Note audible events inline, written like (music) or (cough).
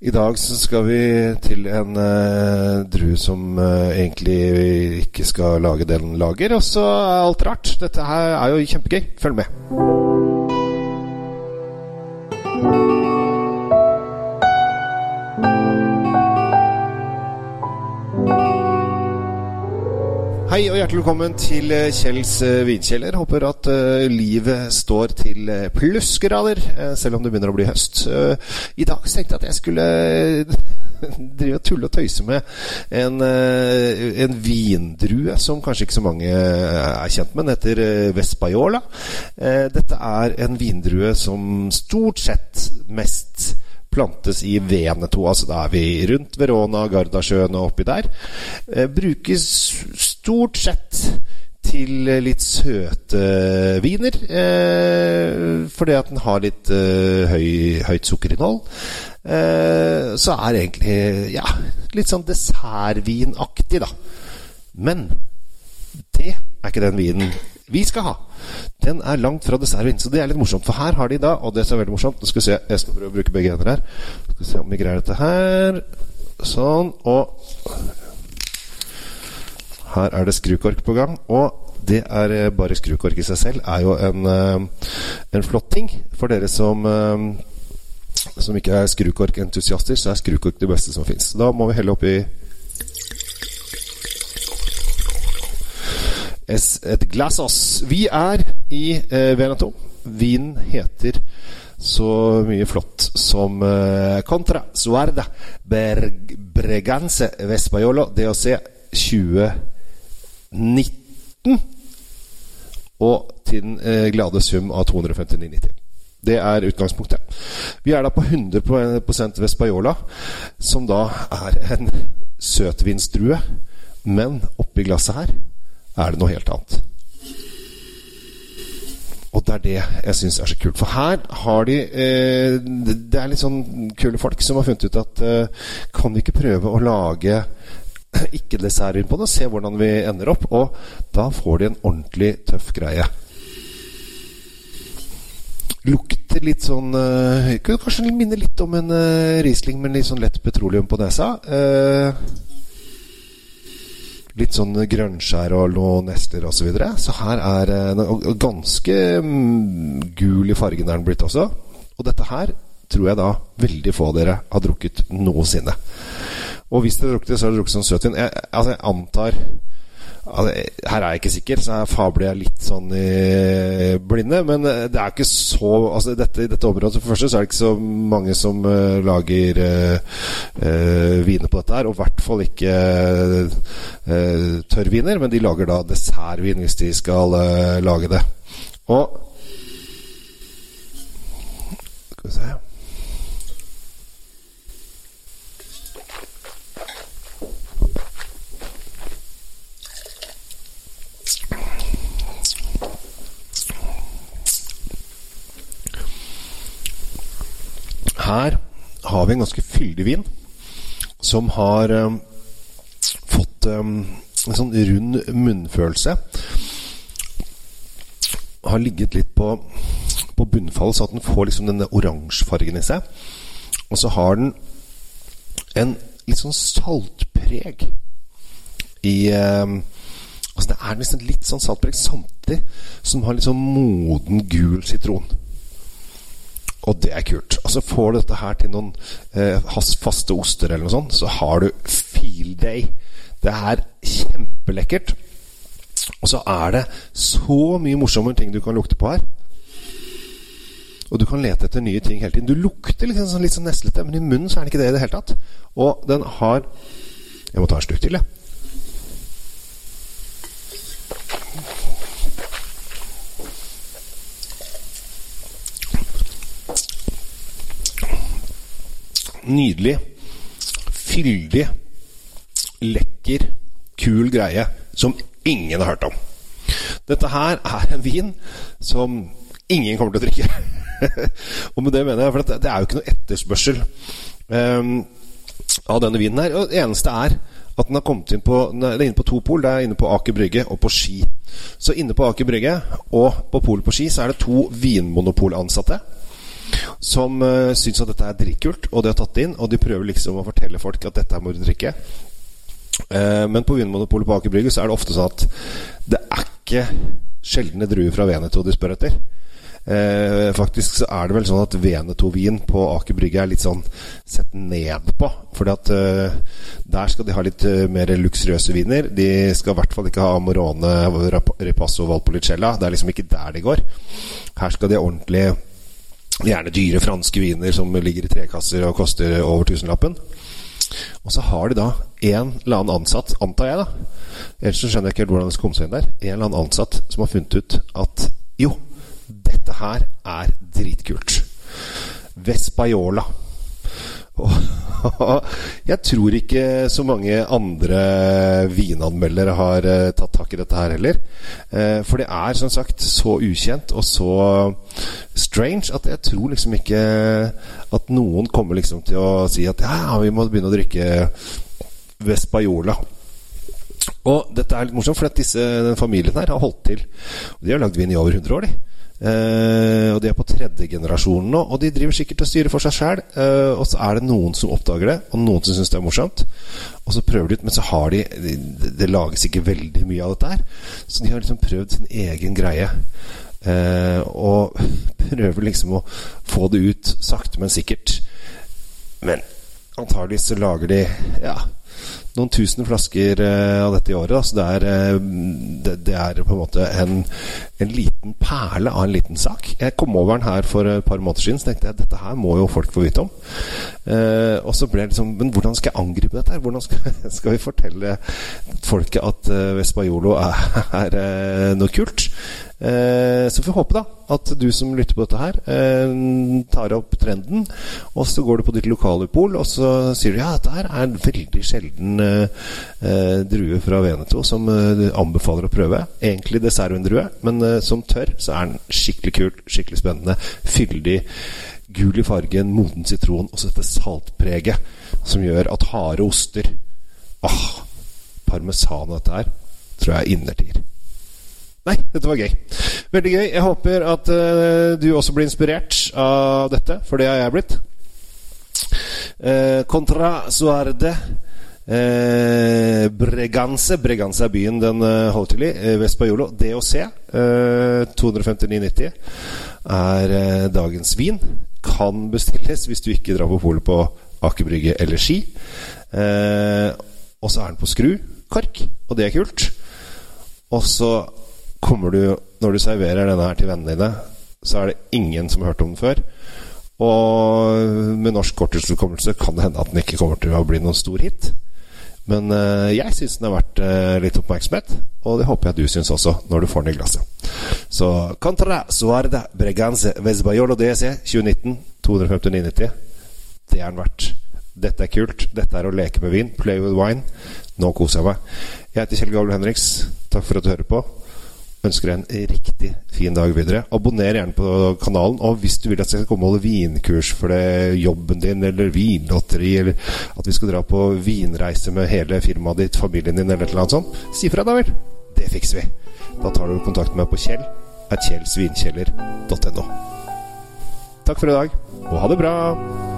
I dag så skal vi til en uh, drue som uh, egentlig ikke skal lage det den lager, og så er alt rart. Dette her er jo kjempegøy. Følg med. Hei og hjertelig velkommen til eh, Kjells uh, vinkjeller. Håper at uh, livet står til uh, plussgrader, selv om det begynner å bli høst. I dag tenkte jeg at jeg skulle (laughs) drive og tulle og tøyse med en, en, vindrue som kanskje ikke så mange er kjent med. Den heter Vespaiola. Dette er en vindrue som stort sett mest plantes i Veneto. Altså da er vi rundt Verona, Gardasjøen og oppi der. Eh, brukes stort sett til litt søte viner. Eh, fordi at den har litt eh, høy, høyt sukkerinnhold. Så er det egentlig ja, litt sånn dessertvinaktig, da. Men det er ikke den vinen vi skal ha. Den er langt fra dessertvin, så det er litt morsomt. For her har de da, og det som er veldig morsomt Nå skal vi se, Jeg skal prøve å bruke begge hender her. Skal vi se om vi greier dette her. Sånn. Og her er det skrukork på gang. Og det er eh, bare skrukork i seg selv er jo en, eh, en flott ting. For dere som eh, som ikke er skrukorkentusiaster, så er skrukork det beste som fins. Da må vi helle oppi et glassos. Vi er i eh, Veneto. Vinen heter så mye flott som eh, Contra Suarda Berg, Breganze Vespaiolo DOC 2019. Og til den eh, glade sum av 259,90. Det er utgangspunktet. Vi er da på 100% Vespaiola, som da er en søtvinsdrue. Men oppi glasset her er det noe helt annet. Og det er det jeg syns er så kult. For her har de eh, Det er litt sånn kule folk som har funnet ut at eh, kan vi ikke prøve å lage (clears throat) ikke-desserter på det, se hvordan vi ender opp? Og da får de en ordentlig tøff greie. Lukter litt sånn eh, Kanskje minner litt om en eh, Riesling men litt sånn lett petroleum på nesa. Eh, litt sånn grønnskjær og lånester nester osv. Så, videre. så her er uh, ganske um, gul i fargen er den blitt også. Og dette her tror jeg da veldig få av dere har drukket noensinne. Og hvis dere har drukket det, så har dere drukket sånn søtvin. Jeg, altså, jeg antar Altså, her er jeg ikke sikker, så her fabler jeg litt sånn i blinde. Men eh, det er ikke så altså I dette området for første så er det ikke så mange som uh, lager uh, uh, viner på dette her. Og i hvert fall ikke tørrviner, men de lager da dessertvin hvis de skal lage det. Og Skal vi se her har vi en ganske fyldig vin som har um, fått um, en sånn rund munnfølelse. Har ligget litt på, på bunnfallet, så at den får liksom denne oransjefargen i seg. Og så har den en litt sånn saltpreg i um, Altså Det er nesten litt sånn saltpreg samtidig som har litt sånn moden, gul sitron. Og det er kult. Altså Får du dette her til noen eh, faste oster eller noe sånt, så har du feel day. Det er kjempelekkert. Og så er det så mye morsommere ting du kan lukte på her. Og du kan lete etter nye ting hele tiden. Du lukter sånn, litt sånn neslete, men i munnen så er det ikke det i det hele tatt. Og den har Jeg må ta en slurk til, jeg. Nydelig, fyldig, lekker, kul greie som ingen har hørt om. Dette her er en vin som ingen kommer til å drikke. (laughs) og med det mener jeg, for det, er jo ikke noe etterspørsel um, av denne vinen her. Og det eneste er at den har kommet inn på er inne på to pol. Det er inne på Aker Brygge og på Ski. Så inne på Aker Brygge og på polet på Ski så er det to vinmonopolansatte som uh, syns at dette er dritkult, og de har tatt det inn. Og de prøver liksom å fortelle folk at dette må du drikke. Uh, men på Vinmonopolet på Aker Brygge så er det ofte sånn at det er ikke sjeldne druer fra Veneto de spør etter. Eh, faktisk så er det vel sånn at Veneto-vin på Aker Brygge er litt sånn sett ned på. Fordi at eh, der skal de ha litt eh, mer luksuriøse viner. De skal i hvert fall ikke ha Amorone, Ripasso, Valpolicella. Det er liksom ikke der de går. Her skal de ha ordentlig Gjerne dyre franske viner som ligger i trekasser og koster over tusenlappen. Og så har de da en eller annen ansatt, antar jeg, da. Ellers så skjønner jeg ikke helt hvordan det skal komme seg inn der. En eller annen ansatt som har funnet ut at jo, dette her er dritkult. Vespaiola. (laughs) Jeg tror ikke så mange andre vinanmeldere har eh, tatt tak i dette her heller. Eh, for det er som sagt så ukjent og så strange at jeg tror liksom ikke at noen kommer liksom til å si at ja, vi må begynne å drikke Vespaiola. Og dette er litt morsomt, for disse, den familien her har holdt til. De har lagd vin i over 100 år, de. Uh, og de er på tredje generasjon nå, og de driver sikkert og styrer for seg sjæl. Uh, eh, og så er det noen som oppdager det, og noen som syns det er morsomt. Og så prøver de ut, men så har de Det, det lages ikke veldig mye av dette her. Så de har liksom prøvd sin egen greie. Uh, og (laughs) prøver liksom å få det ut sakte, men sikkert. Men antagelig så lager de Ja noen tusen flasker uh, av dette i året. Så det er, uh, det, det, er på en måte en, en, liten perle av en liten sak. Jeg kom over den her for et par måneder siden så tenkte jeg dette her må jo folk få vite om. Uh, og så ble det liksom Men hvordan skal jeg angripe dette? her? Hvordan skal, (laughs) skal vi fortelle folket at uh, Vespaiolo er, er noe kult? Eh, så får vi håpe da at du som lytter på dette her, eh, tar opp trenden. Og så går du på ditt lokale pol og så sier du ja, dette her er en veldig sjelden eh, drue fra Veneto som anbefaler å prøve. Egentlig dessertvindrue, men som tørr så er den skikkelig kult, skikkelig spennende, fyldig. Gul i fargen, moden sitron og så dette saltpreget som gjør at harde oster Ah, parmesan og dette her tror jeg er innertier. Nei, dette var gøy. Veldig gøy. Jeg håper at uh, du også blir inspirert av dette, for det har jeg blitt. Uh, contra Suarde uh, Breganse Breganse er byen den holder til i. Vespaiolo. DOC. Uh, 259,90 er dagens vin. Kan bestilles hvis du ikke drar på polet på Aker Brygge eller Ski. og så er den på skru. Kork, og det er kult. Og så kommer du Når du serverer denne her til vennene dine, så er det ingen som har hørt om den før. Og med norsk korttidshukommelse kan det hende at den ikke kommer til å bli noen stor hit. Men uh, jeg syns den er verdt uh, litt oppmerksomhet, og det håper jeg du syns også, når du får den i glasset. Så Contra Suarda Breganze Vesbajolo DC 2019 259,90. Det er den verdt. Dette er kult. Dette er å leke med vin. Play with wine. Nå koser jeg meg. Jeg heter Kjell Gavle Henriks. Takk for at du hører på ønsker deg en riktig fin dag videre. Abonner gjerne på kanalen. Og hvis du vil at jeg skal komme og holde vinkurs for det, jobben din, eller vinlotteri, eller at vi skal dra på vinreise med hele firmaet ditt, familien din, eller noe sånt, si fra, da vel. Det fikser vi. Da tar du kontakt med meg på kjell at kjellsvinkjeller.no. Takk for i dag, og ha det bra!